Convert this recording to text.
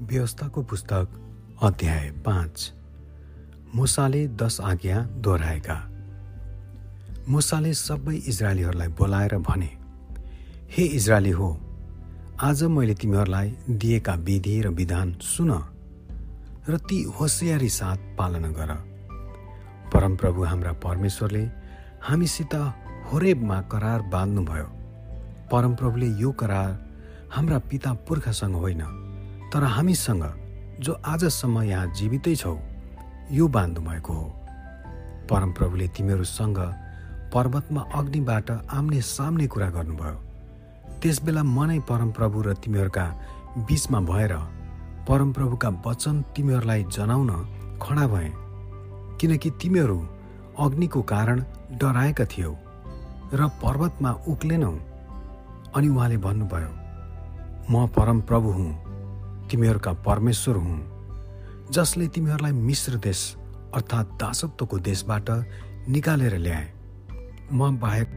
व्यवस्थाको पुस्तक अध्याय पाँच। मुसाले दस आज्ञा दोहोऱ्याएका। मुसाले सबै इजरायलीहरूलाई बोलाएर भने हे इजरायली हो आज मैले तिमीहरूलाई दिएका विधि र विधान सुन र ती होसियारी साथ पालना गर। परमप्रभु हाम्रा परमेश्वरले हामीसित होरेबमा करार बाँध्नुभयो। परमप्रभुले यो करार हाम्रा पिता पुर्खासँग होइन। तर हामीसँग जो आजसम्म यहाँ जीवितै छौ यो बाँध्नु भएको हो। परमप्रभुले तिमीहरूसँग पर्वतमा अग्निबाट आम्ने सामने कुरा गर्नुभयो। त्यसबेला मनै परमप्रभु र तिमीहरूका बीचमा भएर परमप्रभुका वचन तिमीहरूलाई जनाउन खडा भए किनकि तिमीहरू अग्निको कारण डराएका थियौ र पर्वतमा उक्लेनौ। अनि उहाँले भन्नुभयो म परमप्रभु हुँ। तिमीहरूका परमेश्वर हुँ जसले तिमीहरूलाई मिश्र देश अर्थात् दासत्वको देशबाट निकालेर ल्याए। म बाहेक